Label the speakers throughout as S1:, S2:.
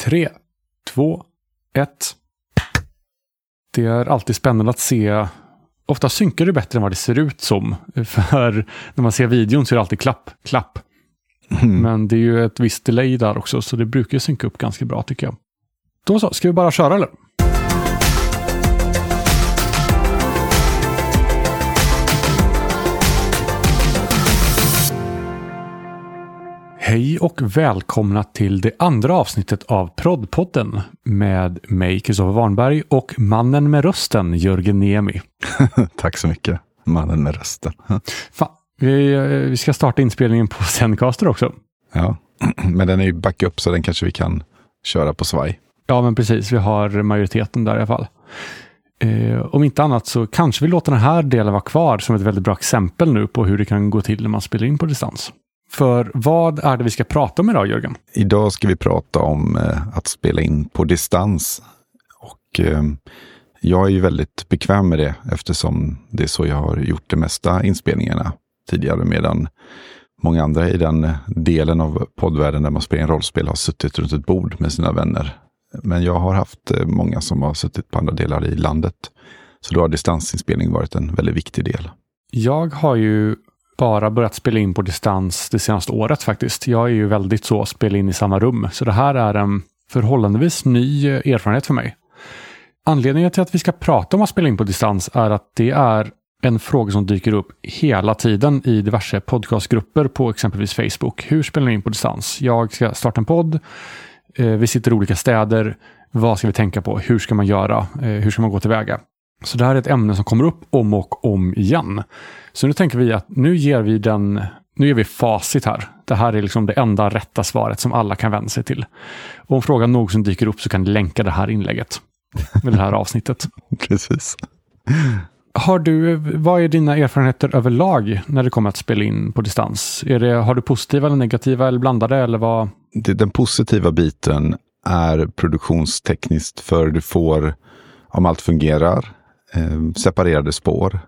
S1: Tre, två, ett. Det är alltid spännande att se. Ofta synkar det bättre än vad det ser ut som. För när man ser videon så är det alltid klapp, klapp.
S2: Mm.
S1: Men det är ju ett visst delay där också, så det brukar synka upp ganska bra tycker jag. Då så, ska vi bara köra eller? Hej och välkomna till det andra avsnittet av Proddpodden med mig, Kristoffer Warnberg och mannen med rösten, Jörgen Niemi.
S2: Tack så mycket, mannen med rösten.
S1: Fan, vi, eh, vi ska starta inspelningen på Zencaster också.
S2: Ja, men den är ju backup så den kanske vi kan köra på svaj.
S1: Ja, men precis. Vi har majoriteten där i alla fall. Eh, om inte annat så kanske vi låter den här delen vara kvar som ett väldigt bra exempel nu på hur det kan gå till när man spelar in på distans. För vad är det vi ska prata om idag, Jörgen?
S2: Idag ska vi prata om eh, att spela in på distans. Och eh, jag är ju väldigt bekväm med det eftersom det är så jag har gjort de mesta inspelningarna tidigare. Medan många andra i den delen av poddvärlden där man spelar in rollspel har suttit runt ett bord med sina vänner. Men jag har haft eh, många som har suttit på andra delar i landet. Så då har distansinspelning varit en väldigt viktig del.
S1: Jag har ju bara börjat spela in på distans det senaste året faktiskt. Jag är ju väldigt så, spela in i samma rum. Så det här är en förhållandevis ny eh, erfarenhet för mig. Anledningen till att vi ska prata om att spela in på distans är att det är en fråga som dyker upp hela tiden i diverse podcastgrupper på exempelvis Facebook. Hur spelar ni in på distans? Jag ska starta en podd. Eh, vi sitter i olika städer. Vad ska vi tänka på? Hur ska man göra? Eh, hur ska man gå tillväga? Så det här är ett ämne som kommer upp om och om igen. Så nu tänker vi att nu ger vi den nu ger vi facit här. Det här är liksom det enda rätta svaret som alla kan vända sig till. Och om frågan någonsin dyker upp så kan ni länka det här inlägget med det här avsnittet.
S2: Precis.
S1: Har du, vad är dina erfarenheter överlag när det kommer att spela in på distans? Är det, har du positiva eller negativa eller blandade eller vad?
S2: Det, den positiva biten är produktionstekniskt för du får, om allt fungerar, eh, separerade spår.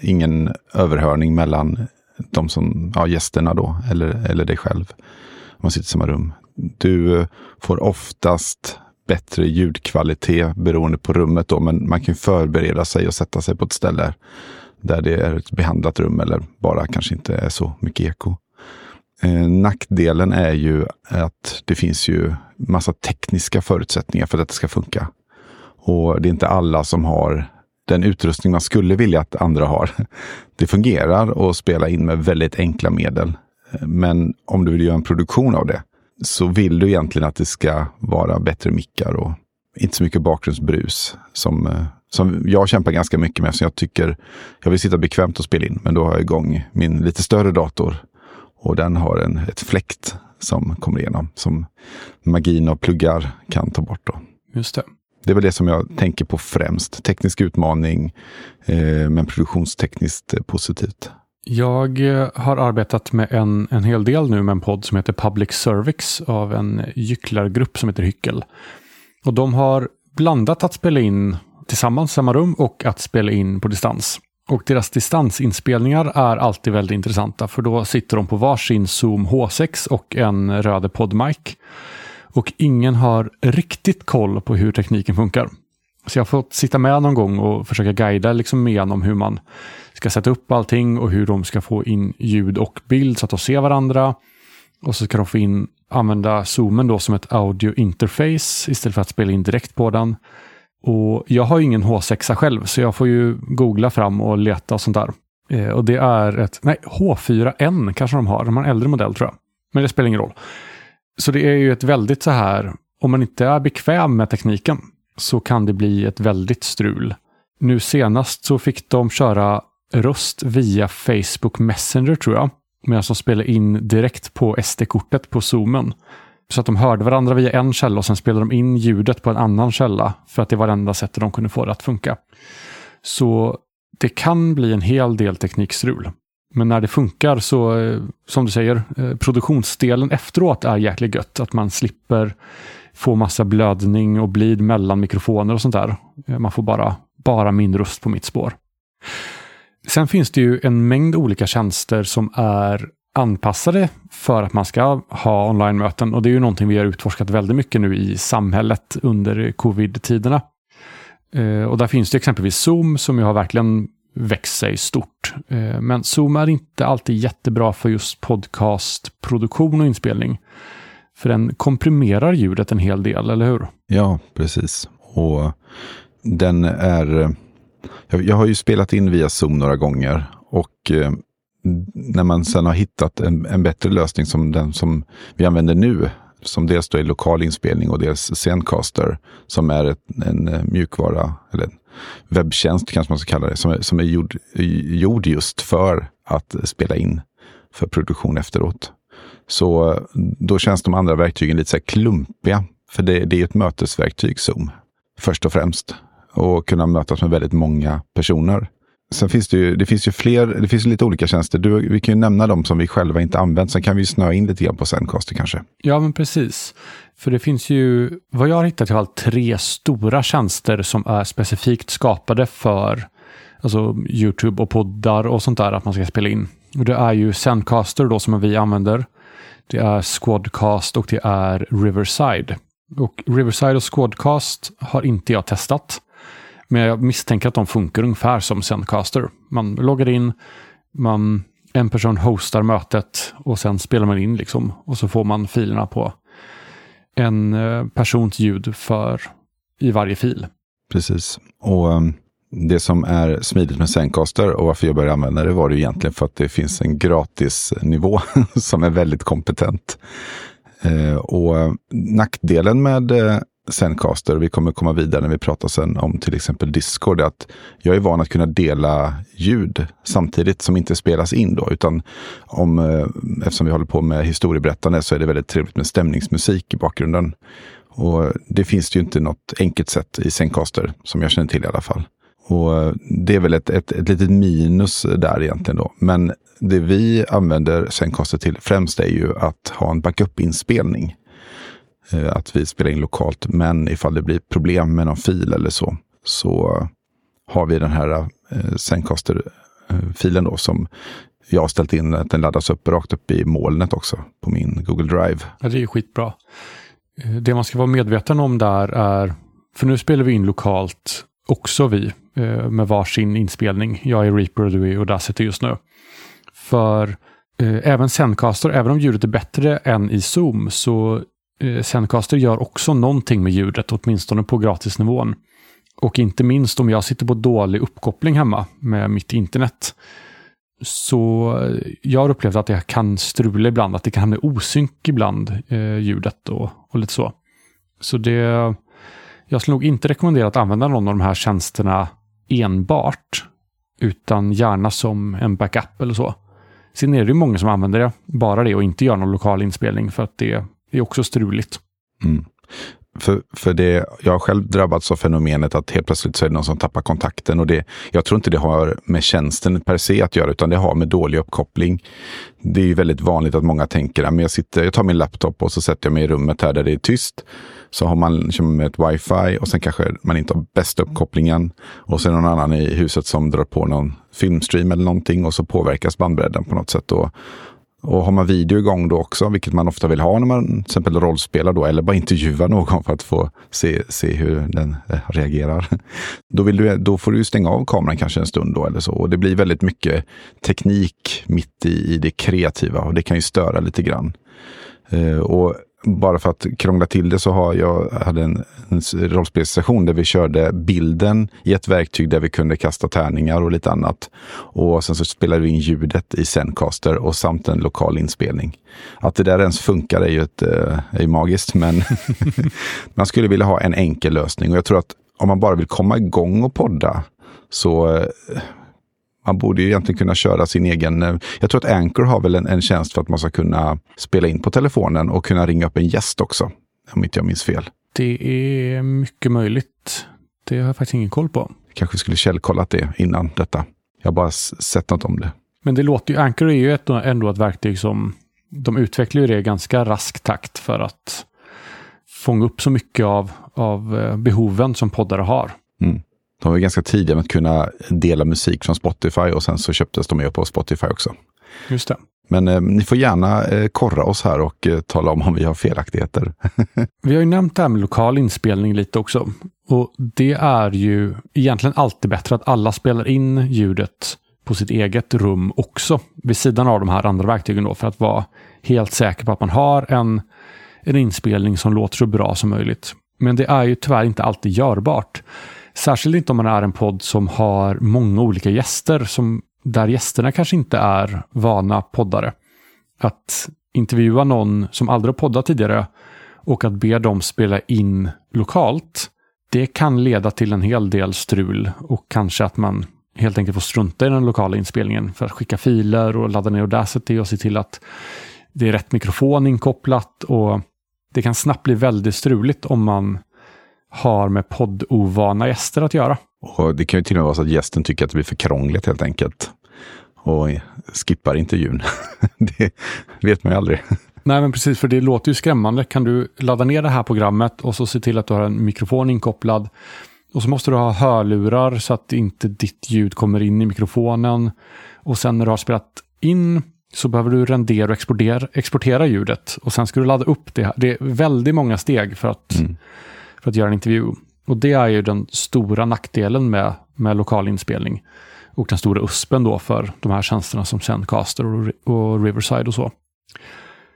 S2: Ingen överhörning mellan de som, ja, gästerna då, eller, eller dig själv. Om man sitter i samma rum. Du eh, får oftast bättre ljudkvalitet beroende på rummet då, men man kan förbereda sig och sätta sig på ett ställe där det är ett behandlat rum eller bara kanske inte är så mycket eko. Eh, nackdelen är ju att det finns ju massa tekniska förutsättningar för att det ska funka. Och det är inte alla som har den utrustning man skulle vilja att andra har. Det fungerar att spela in med väldigt enkla medel. Men om du vill göra en produktion av det så vill du egentligen att det ska vara bättre mickar och inte så mycket bakgrundsbrus. Som, eh, som jag kämpar ganska mycket med Så jag tycker jag vill sitta bekvämt och spela in. Men då har jag igång min lite större dator och den har en, ett fläkt som kommer igenom. Som magin av pluggar kan ta bort. Då.
S1: Just det.
S2: Det är väl det som jag tänker på främst. Teknisk utmaning, eh, men produktionstekniskt positivt.
S1: Jag eh, har arbetat med en, en hel del nu med en podd som heter Public Service av en gycklargrupp som heter Hyckel. Och de har blandat att spela in tillsammans i samma rum och att spela in på distans. Och deras distansinspelningar är alltid väldigt intressanta för då sitter de på varsin Zoom H6 och en Röde PodMic. Och ingen har riktigt koll på hur tekniken funkar. Så jag har fått sitta med någon gång och försöka guida liksom igenom hur man ska sätta upp allting och hur de ska få in ljud och bild så att de ser varandra. Och så ska de få in, använda zoomen då som ett audio interface istället för att spela in direkt på den. Och jag har ju ingen H6 själv så jag får ju googla fram och leta och sånt där. Eh, och det är ett, nej H4N kanske de har, de har en äldre modell tror jag. Men det spelar ingen roll. Så det är ju ett väldigt så här, om man inte är bekväm med tekniken så kan det bli ett väldigt strul. Nu senast så fick de köra röst via Facebook Messenger tror jag. Medan de spelade in direkt på SD-kortet på zoomen. Så att de hörde varandra via en källa och sen spelade de in ljudet på en annan källa. För att det var det enda sättet de kunde få det att funka. Så det kan bli en hel del teknikstrul. Men när det funkar så, eh, som du säger, eh, produktionsdelen efteråt är jäkligt gött. Att man slipper få massa blödning och blid mellan mikrofoner och sånt där. Eh, man får bara, bara min röst på mitt spår. Sen finns det ju en mängd olika tjänster som är anpassade för att man ska ha online-möten. Och det är ju någonting vi har utforskat väldigt mycket nu i samhället under covid-tiderna. Och där finns det exempelvis Zoom som ju har verkligen växt sig stort. Eh, men Zoom är inte alltid jättebra för just podcastproduktion och inspelning. För den komprimerar ljudet en hel del, eller hur?
S2: Ja, precis. Och den är... Jag, har ju spelat in via Zoom några gånger och eh, när man sen har hittat en, en, bättre lösning som den som vi använder nu, som dels då är lokal inspelning och dels Zencaster, som är ett, en eh, mjukvara, eller en webbtjänst kanske man ska kalla det, som är, som är gjord, gjord just för att spela in för produktion efteråt. Så eh, då känns de andra verktygen lite så klumpiga. För det, det är ett mötesverktyg, Zoom, först och främst. Och kunna mötas med väldigt många personer. Sen finns det ju, det finns ju fler, det finns lite olika tjänster. Du, vi kan ju nämna dem som vi själva inte använt. Sen kan vi snöa in lite grann på Zencaster kanske.
S1: Ja, men precis. För det finns ju, vad jag har hittat i alla fall, tre stora tjänster som är specifikt skapade för alltså YouTube och poddar och sånt där, att man ska spela in. Och det är ju Zencaster då som vi använder. Det är Squadcast och det är Riverside. Och Riverside och Squadcast har inte jag testat. Men jag misstänker att de funkar ungefär som Zencaster. Man loggar in, man, en person hostar mötet och sen spelar man in liksom. Och så får man filerna på en eh, persons ljud för i varje fil.
S2: Precis. Och um, det som är smidigt med Zencaster och varför jag började använda det var det egentligen för att det finns en gratisnivå som är väldigt kompetent. Uh, och ehm, nackdelen med uh, Zencaster, vi kommer komma vidare när vi pratar sen om till exempel Discord, att jag är van att kunna dela ljud samtidigt som inte spelas in då, utan om, eh, eftersom vi håller på med historieberättande så är det väldigt trevligt med stämningsmusik i bakgrunden. Och det finns det ju inte något enkelt sätt i Zencaster, som jag känner till i alla fall. Och eh, det är väl ett, ett, ett litet minus där egentligen då. Men det vi använder Zencaster till främst är ju att ha en backup-inspelning. Eh, att vi spelar in lokalt, men ifall det blir problem med någon fil eller så, så har vi den här eh, Zencaster-filen eh, då som jag har ställt in att den laddas upp rakt upp i molnet också på min Google Drive.
S1: Ja, det är ju skitbra. Det man ska vara medveten om där är, för nu spelar vi in lokalt också vi, med varsin inspelning. Jag är Reaper och du är Audacity just nu. För eh, även Zencaster, även om ljudet är bättre än i Zoom, så Eh, Zencaster gör också någonting med ljudet, åtminstone på gratisnivån. Och inte minst om jag sitter på dålig uppkoppling hemma med mitt internet. Så eh, jag har upplevt att jag kan strula ibland, att det kan hamna osynk ibland, eh, ljudet och, och lite så. Så det, jag skulle nog inte rekommendera att använda någon av de här tjänsterna enbart, utan gärna som en backup eller så. Sen är det ju många som använder det, bara det och inte gör någon lokal inspelning för att det det är också struligt.
S2: Mm. För, för det, jag har själv drabbats av fenomenet att helt plötsligt så är det någon som tappar kontakten. Och det, jag tror inte det har med tjänsten per se att göra, utan det har med dålig uppkoppling. Det är ju väldigt vanligt att många tänker att jag, sitter, jag tar min laptop och så sätter jag mig i rummet här där det är tyst. Så har man med ett wifi och sen kanske man inte har bästa uppkopplingen. Och sen någon annan i huset som drar på någon filmstream eller någonting och så påverkas bandbredden på något sätt. Och, och har man video igång då också, vilket man ofta vill ha när man till exempel rollspelar då, eller bara intervjuar någon för att få se, se hur den reagerar. Då, vill du, då får du stänga av kameran kanske en stund då eller så. Och det blir väldigt mycket teknik mitt i, i det kreativa och det kan ju störa lite grann. Eh, och bara för att krångla till det så har jag hade en, en rollspelssession där vi körde bilden i ett verktyg där vi kunde kasta tärningar och lite annat. Och sen så spelade vi in ljudet i Zencaster och samt en lokal inspelning. Att det där ens funkar är ju, ett, eh, är ju magiskt, men man skulle vilja ha en enkel lösning. Och jag tror att om man bara vill komma igång och podda så eh, man borde ju egentligen kunna köra sin egen... Eh, jag tror att Anchor har väl en, en tjänst för att man ska kunna spela in på telefonen och kunna ringa upp en gäst också. Om inte jag minns fel.
S1: Det är mycket möjligt. Det har jag faktiskt ingen koll på.
S2: Kanske skulle källkollat det innan detta. Jag har bara sett något om det.
S1: Men det låter ju, Anchor är ju ett, ändå ett verktyg som de utvecklar ju det i ganska rask takt för att fånga upp så mycket av, av eh, behoven som poddare har.
S2: Mm. De var ganska tidiga med att kunna dela musik från Spotify och sen så köptes de med på Spotify också.
S1: Just det.
S2: Men eh, ni får gärna eh, korra oss här och eh, tala om om vi har felaktigheter.
S1: vi har ju nämnt det här med lokal inspelning lite också. Och det är ju egentligen alltid bättre att alla spelar in ljudet på sitt eget rum också. Vid sidan av de här andra verktygen då för att vara helt säker på att man har en, en inspelning som låter så bra som möjligt. Men det är ju tyvärr inte alltid görbart. Särskilt inte om man är en podd som har många olika gäster som där gästerna kanske inte är vana poddare. Att intervjua någon som aldrig har poddat tidigare och att be dem spela in lokalt, det kan leda till en hel del strul och kanske att man helt enkelt får strunta i den lokala inspelningen för att skicka filer och ladda ner Audacity och se till att det är rätt mikrofon inkopplat och det kan snabbt bli väldigt struligt om man har med poddovana gäster att göra.
S2: Och det kan ju till och med vara så att gästen tycker att det blir för krångligt helt enkelt. Och skippar intervjun. det vet man ju aldrig.
S1: Nej, men precis, för det låter ju skrämmande. Kan du ladda ner det här programmet och så se till att du har en mikrofon inkopplad. Och så måste du ha hörlurar så att inte ditt ljud kommer in i mikrofonen. Och sen när du har spelat in så behöver du rendera och exportera, exportera ljudet. Och sen ska du ladda upp det. Här. Det är väldigt många steg för att, mm för att göra en intervju. Och det är ju den stora nackdelen med, med lokal inspelning. Och den stora USPen då för de här tjänsterna som Zencaster och, och Riverside och så.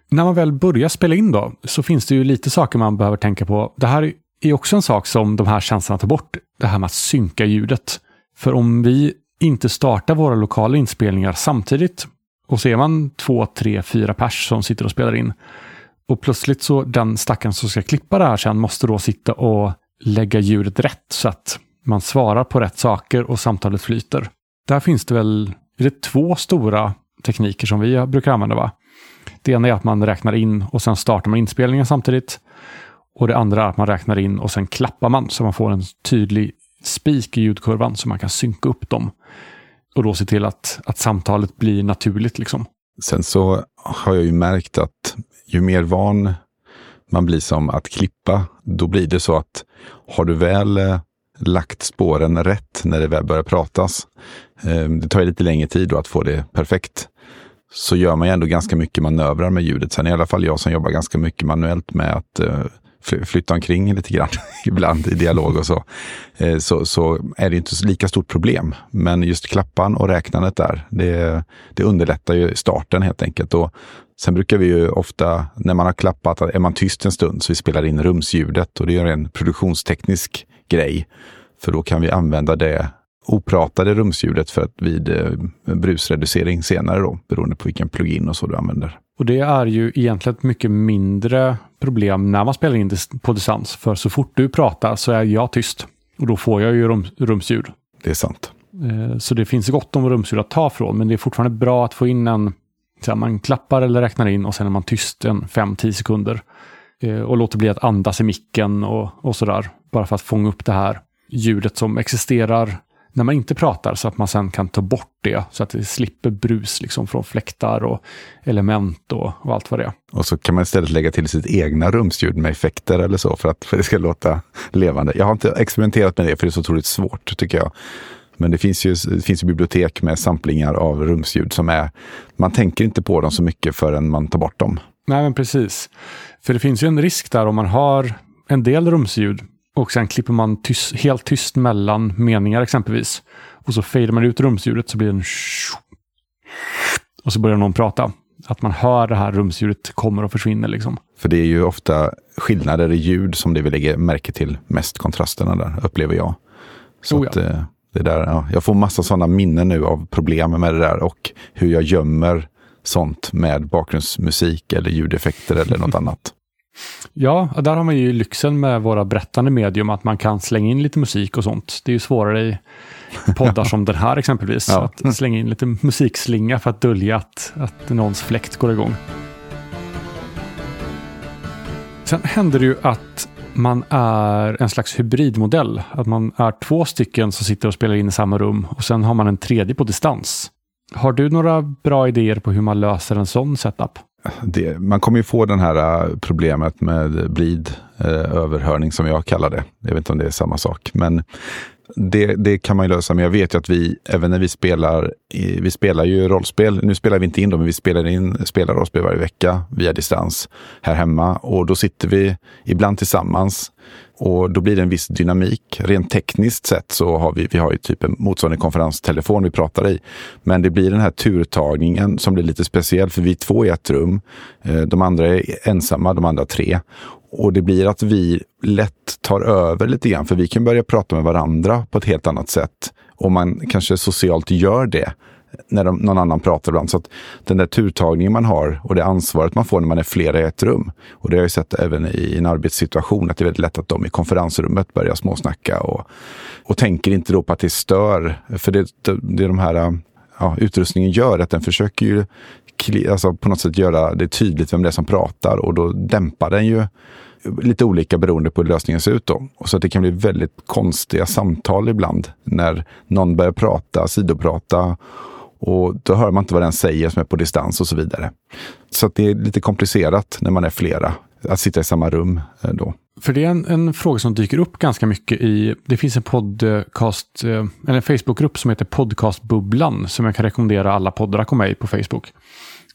S1: När man väl börjar spela in då, så finns det ju lite saker man behöver tänka på. Det här är också en sak som de här tjänsterna tar bort. Det här med att synka ljudet. För om vi inte startar våra lokala inspelningar samtidigt och så är man två, tre, fyra pers som sitter och spelar in. Och plötsligt så den stackaren som ska klippa det här sen måste då sitta och lägga ljudet rätt så att man svarar på rätt saker och samtalet flyter. Där finns det väl är det två stora tekniker som vi brukar använda. va? Det ena är att man räknar in och sen startar man inspelningen samtidigt. Och det andra är att man räknar in och sen klappar man så man får en tydlig spik i ljudkurvan så man kan synka upp dem. Och då se till att, att samtalet blir naturligt. Liksom.
S2: Sen så har jag ju märkt att ju mer van man blir som att klippa, då blir det så att har du väl eh, lagt spåren rätt när det väl börjar pratas, eh, det tar ju lite längre tid då att få det perfekt, så gör man ju ändå ganska mycket manövrar med ljudet. Sen i alla fall jag som jobbar ganska mycket manuellt med att eh, flytta omkring lite grann ibland i dialog och så, eh, så, så är det inte lika stort problem. Men just klappan och räknandet där, det, det underlättar ju starten helt enkelt. Och Sen brukar vi ju ofta, när man har klappat, är man tyst en stund så vi spelar in rumsljudet och det är en produktionsteknisk grej. För då kan vi använda det opratade rumsljudet för att vid eh, brusreducering senare då, beroende på vilken plugin och så du använder.
S1: Och det är ju egentligen ett mycket mindre problem när man spelar in på distans. För så fort du pratar så är jag tyst. Och då får jag ju rum, rumsljud.
S2: Det är sant.
S1: Eh, så det finns gott om rumsljud att ta från, men det är fortfarande bra att få in en så man klappar eller räknar in och sen är man tyst en 5-10 sekunder. Eh, och låter bli att andas i micken och, och sådär. Bara för att fånga upp det här ljudet som existerar när man inte pratar så att man sen kan ta bort det så att det slipper brus liksom från fläktar och element och, och allt vad det är.
S2: Och så kan man istället lägga till sitt egna rumsljud med effekter eller så för att, för det ska låta levande. Jag har inte experimenterat med det för det är så otroligt svårt tycker jag. Men det finns ju, det finns ju bibliotek med samplingar av rumsljud som är, man tänker inte på dem så mycket förrän man tar bort dem.
S1: Nej, men precis. För det finns ju en risk där om man har en del rumsljud och sen klipper man tyst, helt tyst mellan meningar exempelvis. Och så fejdar man ut rumsljudet så blir det en och så börjar någon prata. Att man hör det här rumsljudet kommer och försvinner. Liksom.
S2: För det är ju ofta skillnader i ljud som det vi lägger märke till mest kontrasterna där, upplever jag. Så oh ja. att, eh, det där, ja, jag får massa sådana minnen nu av problem med det där och hur jag gömmer sånt med bakgrundsmusik eller ljudeffekter eller något annat.
S1: Ja, där har man ju lyxen med våra berättande medium att man kan slänga in lite musik och sånt. Det är ju svårare i poddar som den här exempelvis. Ja. Att slänga in lite musikslinga för att dölja att, att någons fläkt går igång. Sen händer det ju att man är en slags hybridmodell. Att man är två stycken som sitter och spelar in i samma rum och sen har man en tredje på distans. Har du några bra idéer på hur man löser en sån setup?
S2: Det, man kommer ju få det här äh, problemet med blid, eh, överhörning som jag kallar det. Jag vet inte om det är samma sak. Men det, det kan man ju lösa, men jag vet ju att vi, även när vi spelar, vi spelar ju rollspel, nu spelar vi inte in dem, men vi spelar in spelar rollspel varje vecka via distans här hemma och då sitter vi ibland tillsammans och då blir det en viss dynamik. Rent tekniskt sett så har vi, vi har ju typ en motsvarande konferenstelefon vi pratar i. Men det blir den här turtagningen som blir lite speciell för vi är två i ett rum. Eh, de andra är ensamma, de andra tre. Och det blir att vi lätt tar över lite grann, för vi kan börja prata med varandra på ett helt annat sätt. Och man kanske socialt gör det när de, någon annan pratar ibland. Så att den där turtagningen man har och det ansvaret man får när man är flera i ett rum. Och det har jag sett även i en arbetssituation, att det är väldigt lätt att de i konferensrummet börjar småsnacka och, och tänker inte då på att det stör. För det, det, det är de här ja, utrustningen gör, att den försöker ju alltså på något sätt göra det tydligt vem det är som pratar och då dämpar den ju lite olika beroende på hur lösningen ser ut. Då. Och så att det kan bli väldigt konstiga samtal ibland när någon börjar prata, sidoprata och då hör man inte vad den säger som är på distans och så vidare. Så det är lite komplicerat när man är flera, att sitta i samma rum eh, då.
S1: För det är en, en, fråga som dyker upp ganska mycket i, det finns en podcast, eh, eller en Facebookgrupp som heter Podcastbubblan som jag kan rekommendera alla poddar att komma i på Facebook.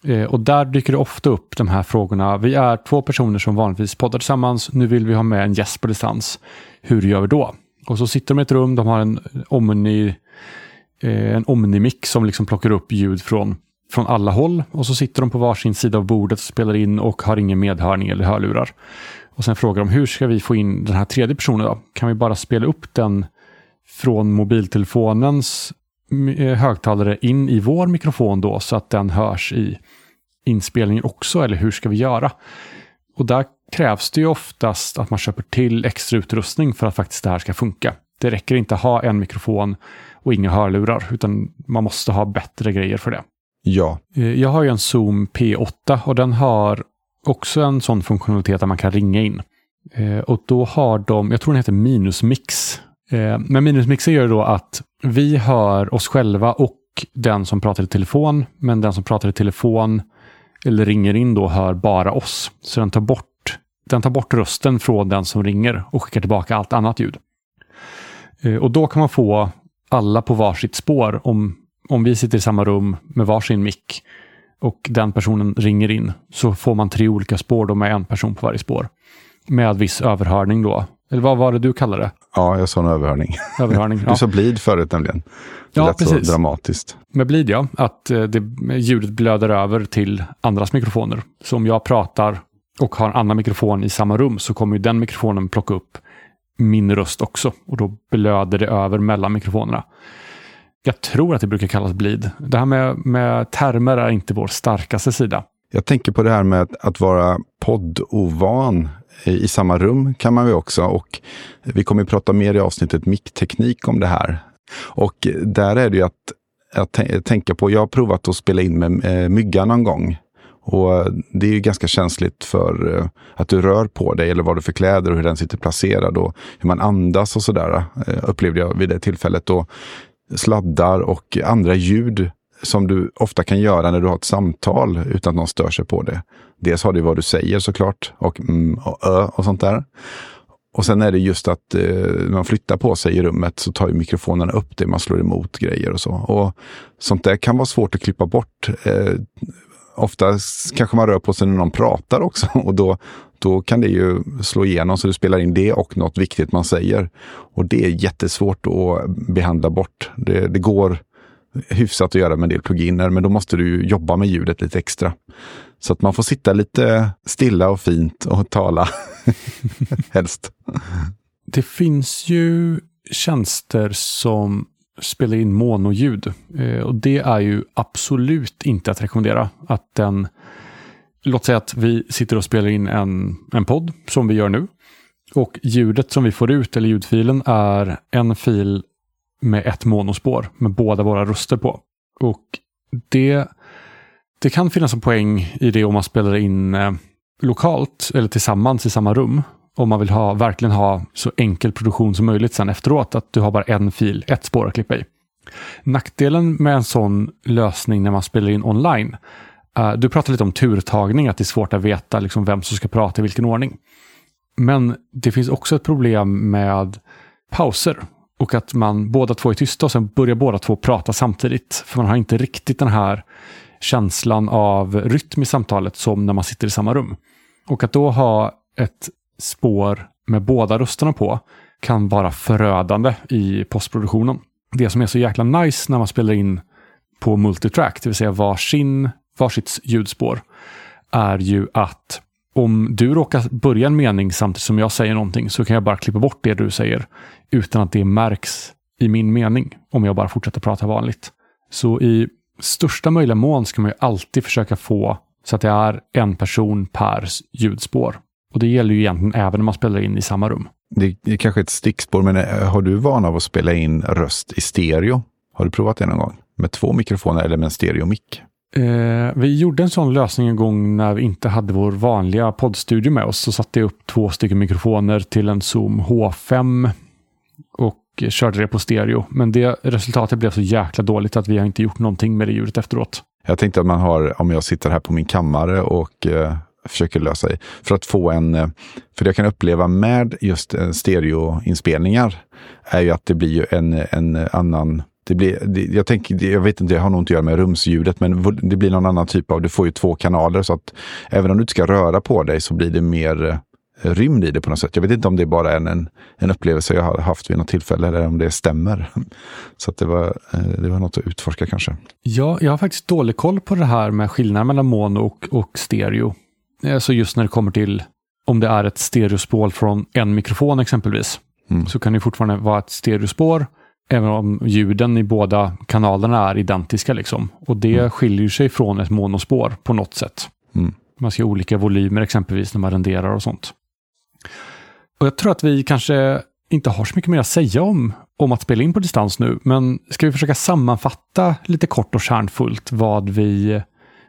S1: Eh, och där dyker det ofta upp de här frågorna. Vi är två personer som vanligtvis poddar tillsammans. Nu vill vi ha med en gäst på distans. Hur gör vi då? Och så sitter de i ett rum, de har en Omni eh, en Omnimic som liksom plockar upp ljud från, från alla håll. Och så sitter de på varsin sida av bordet och spelar in och har ingen medhörning eller hörlurar. Och sen frågar de hur ska vi få in den här tredje personen då? Kan vi bara spela upp den från mobiltelefonens högtalare in i vår mikrofon då så att den hörs i inspelningen också eller hur ska vi göra? Och där krävs det ju oftast att man köper till extra utrustning för att faktiskt det här ska funka. Det räcker inte att ha en mikrofon och inga hörlurar, utan man måste ha bättre grejer för det.
S2: Ja.
S1: Eh, jag har ju en Zoom P8 och den har också en sån funktionalitet där man kan ringa in. Eh, och då har de, jag tror den heter Minusmix. Eh, men minusmixen gör då att vi hör oss själva och den som pratar i telefon, men den som pratar i telefon eller ringer in då hör bara oss. Så den tar bort den tar bort rösten från den som ringer och skickar tillbaka allt annat ljud. Eh, och då kan man få alla på varsitt spår. Om, om vi sitter i samma rum med varsin mick och den personen ringer in så får man tre olika spår då med en person på varje spår. Med viss överhörning då. Eller vad var det du kallade det?
S2: Ja, jag sa en överhörning.
S1: överhörning
S2: ja. Du sa blid förut nämligen. Det ja, lät precis. så dramatiskt.
S1: Med blid ja, att eh, det, ljudet blöder över till andras mikrofoner. Så om jag pratar och har en annan mikrofon i samma rum så kommer ju den mikrofonen plocka upp min röst också och då blöder det över mellan mikrofonerna. Jag tror att det brukar kallas blid. Det här med, med termer är inte vår starkaste sida.
S2: Jag tänker på det här med att vara poddovan i samma rum kan man ju också och vi kommer att prata mer i avsnittet mickteknik om det här. Och där är det ju att, att tänka på, jag har provat att spela in med eh, mygga någon gång och Det är ju ganska känsligt för eh, att du rör på dig eller vad du för kläder och hur den sitter placerad och hur man andas och sådär. Eh, upplevde jag vid det tillfället. Och sladdar och andra ljud som du ofta kan göra när du har ett samtal utan att någon stör sig på det. Dels har du vad du säger såklart och mm och ö och sånt där. Och sen är det just att eh, när man flyttar på sig i rummet så tar ju mikrofonerna upp det, man slår emot grejer och så. Och Sånt där kan vara svårt att klippa bort. Eh, ofta kanske man rör på sig när någon pratar också och då, då kan det ju slå igenom så du spelar in det och något viktigt man säger. Och det är jättesvårt att behandla bort. Det, det går hyfsat att göra med en del pluginer, men då måste du jobba med ljudet lite extra. Så att man får sitta lite stilla och fint och tala, helst.
S1: Det finns ju tjänster som spelar in monoljud. Eh, och det är ju absolut inte att rekommendera. Att den, låt säga att vi sitter och spelar in en, en podd som vi gör nu. Och ljudet som vi får ut, eller ljudfilen, är en fil med ett monospår med båda våra röster på. Och det, det kan finnas en poäng i det om man spelar in eh, lokalt eller tillsammans i samma rum om man vill ha, verkligen ha så enkel produktion som möjligt sen efteråt, att du har bara en fil, ett spår att klippa i. Nackdelen med en sån lösning när man spelar in online, uh, du pratar lite om turtagning, att det är svårt att veta liksom vem som ska prata i vilken ordning. Men det finns också ett problem med pauser. Och att man båda två är tysta och sen börjar båda två prata samtidigt. För man har inte riktigt den här känslan av rytm i samtalet som när man sitter i samma rum. Och att då ha ett spår med båda rösterna på kan vara förödande i postproduktionen. Det som är så jäkla nice när man spelar in på multitrack, det vill säga varsin, varsitt ljudspår, är ju att om du råkar börja en mening samtidigt som jag säger någonting så kan jag bara klippa bort det du säger utan att det märks i min mening om jag bara fortsätter prata vanligt. Så i största möjliga mån ska man ju alltid försöka få så att det är en person per ljudspår. Och det gäller ju egentligen även när man spelar in i samma rum.
S2: Det är kanske ett stickspår, men eh, har du vana av att spela in röst i stereo? Har du provat det någon gång? Med två mikrofoner eller med en stereomick?
S1: Eh, vi gjorde en sån lösning en gång när vi inte hade vår vanliga poddstudio med oss. Så satte jag upp två stycken mikrofoner till en Zoom H5 och körde det på stereo. Men det resultatet blev så jäkla dåligt att vi har inte gjort någonting med det ljudet efteråt.
S2: Jag tänkte att man har, om jag sitter här på min kammare och eh, försöker lösa det, för att få en, eh, för det jag kan uppleva med just eh, stereoinspelningar är ju att det blir ju en, en annan det blir, det, jag, tänker, jag vet inte, det har nog inte att göra med rumsljudet, men det blir någon annan typ av, du får ju två kanaler så att även om du inte ska röra på dig så blir det mer eh, rymd i det på något sätt. Jag vet inte om det bara är en, en upplevelse jag har haft vid något tillfälle eller om det stämmer. Så att det, var, eh, det var något att utforska kanske.
S1: Ja, jag har faktiskt dålig koll på det här med skillnaden mellan mono och, och stereo. Alltså just när det kommer till om det är ett stereospår från en mikrofon exempelvis. Mm. Så kan det fortfarande vara ett stereospår även om ljuden i båda kanalerna är identiska. Liksom. Och det mm. skiljer sig från ett monospår på något sätt. Mm. Man ha olika volymer exempelvis när man renderar och sånt. Och Jag tror att vi kanske inte har så mycket mer att säga om, om att spela in på distans nu, men ska vi försöka sammanfatta lite kort och kärnfullt vad, vi,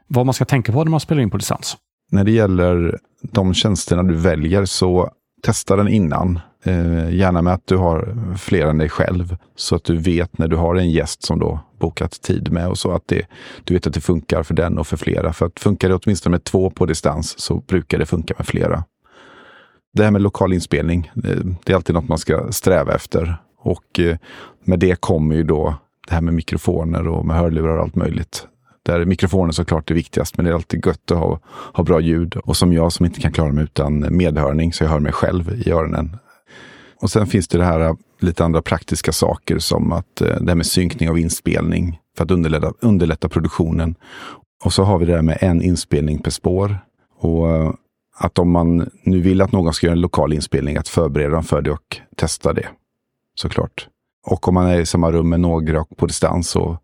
S1: vad man ska tänka på när man spelar in på distans?
S2: När det gäller de tjänsterna du väljer så testa den innan. Eh, gärna med att du har fler än dig själv. Så att du vet när du har en gäst som då bokat tid med och så att det, du vet att det funkar för den och för flera. För att funkar det åtminstone med två på distans så brukar det funka med flera. Det här med lokal inspelning, eh, det är alltid något man ska sträva efter. Och eh, med det kommer ju då det här med mikrofoner och med hörlurar och allt möjligt. Där mikrofonen såklart är viktigast, men det är alltid gött att ha, ha bra ljud. Och som jag som inte kan klara mig utan medhörning, så jag hör mig själv i öronen. Och sen finns det det här äh, lite andra praktiska saker som att äh, det här med synkning av inspelning för att underlätta, underlätta produktionen. Och så har vi det här med en inspelning per spår. Och äh, att om man nu vill att någon ska göra en lokal inspelning, att förbereda dem för det och testa det. Såklart. Och om man är i samma rum med några på distans så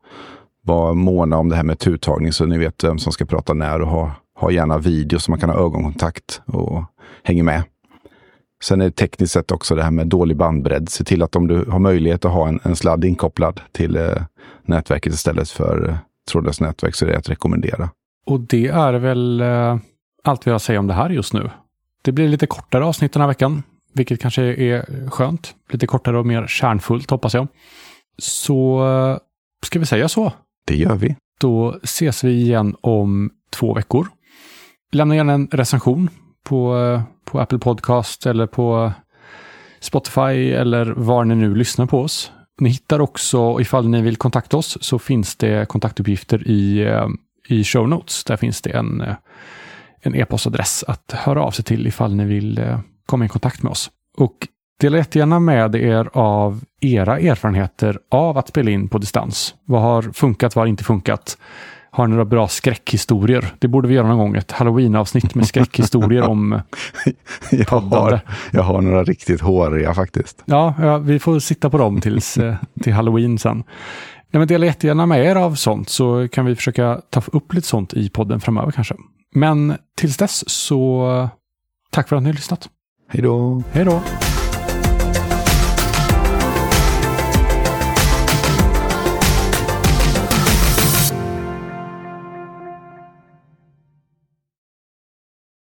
S2: var måna om det här med turtagning så ni vet vem som ska prata när och ha, ha gärna video så man kan ha ögonkontakt och hänger med. Sen är det tekniskt sett också det här med dålig bandbredd. Se till att om du har möjlighet att ha en, en sladd inkopplad till eh, nätverket istället för eh, trådlöst nätverk så är det att rekommendera.
S1: Och det är väl eh, allt vi har att säga om det här just nu. Det blir lite kortare avsnitt den här veckan, vilket kanske är skönt. Lite kortare och mer kärnfullt hoppas jag. Så eh, ska vi säga så?
S2: Det gör vi.
S1: Då ses vi igen om två veckor. Lämna gärna en recension på, på Apple Podcast eller på Spotify eller var ni nu lyssnar på oss. Ni hittar också, ifall ni vill kontakta oss, så finns det kontaktuppgifter i, eh, i show notes. Där finns det en eh, en e-postadress att höra av sig till ifall ni vill eh, komma i kontakt med oss. Och Dela jättegärna med er av era erfarenheter av att spela in på distans. Vad har funkat, vad har inte funkat? Har ni några bra skräckhistorier? Det borde vi göra någon gång, ett halloween-avsnitt med skräckhistorier om
S2: jag, har, jag har några riktigt håriga faktiskt.
S1: Ja, ja vi får sitta på dem tills, eh, till halloween sen. Ja, men dela jättegärna med er av sånt så kan vi försöka ta upp lite sånt i podden framöver kanske. Men tills dess så tack för att ni har lyssnat.
S2: Hej då!
S1: Hej då!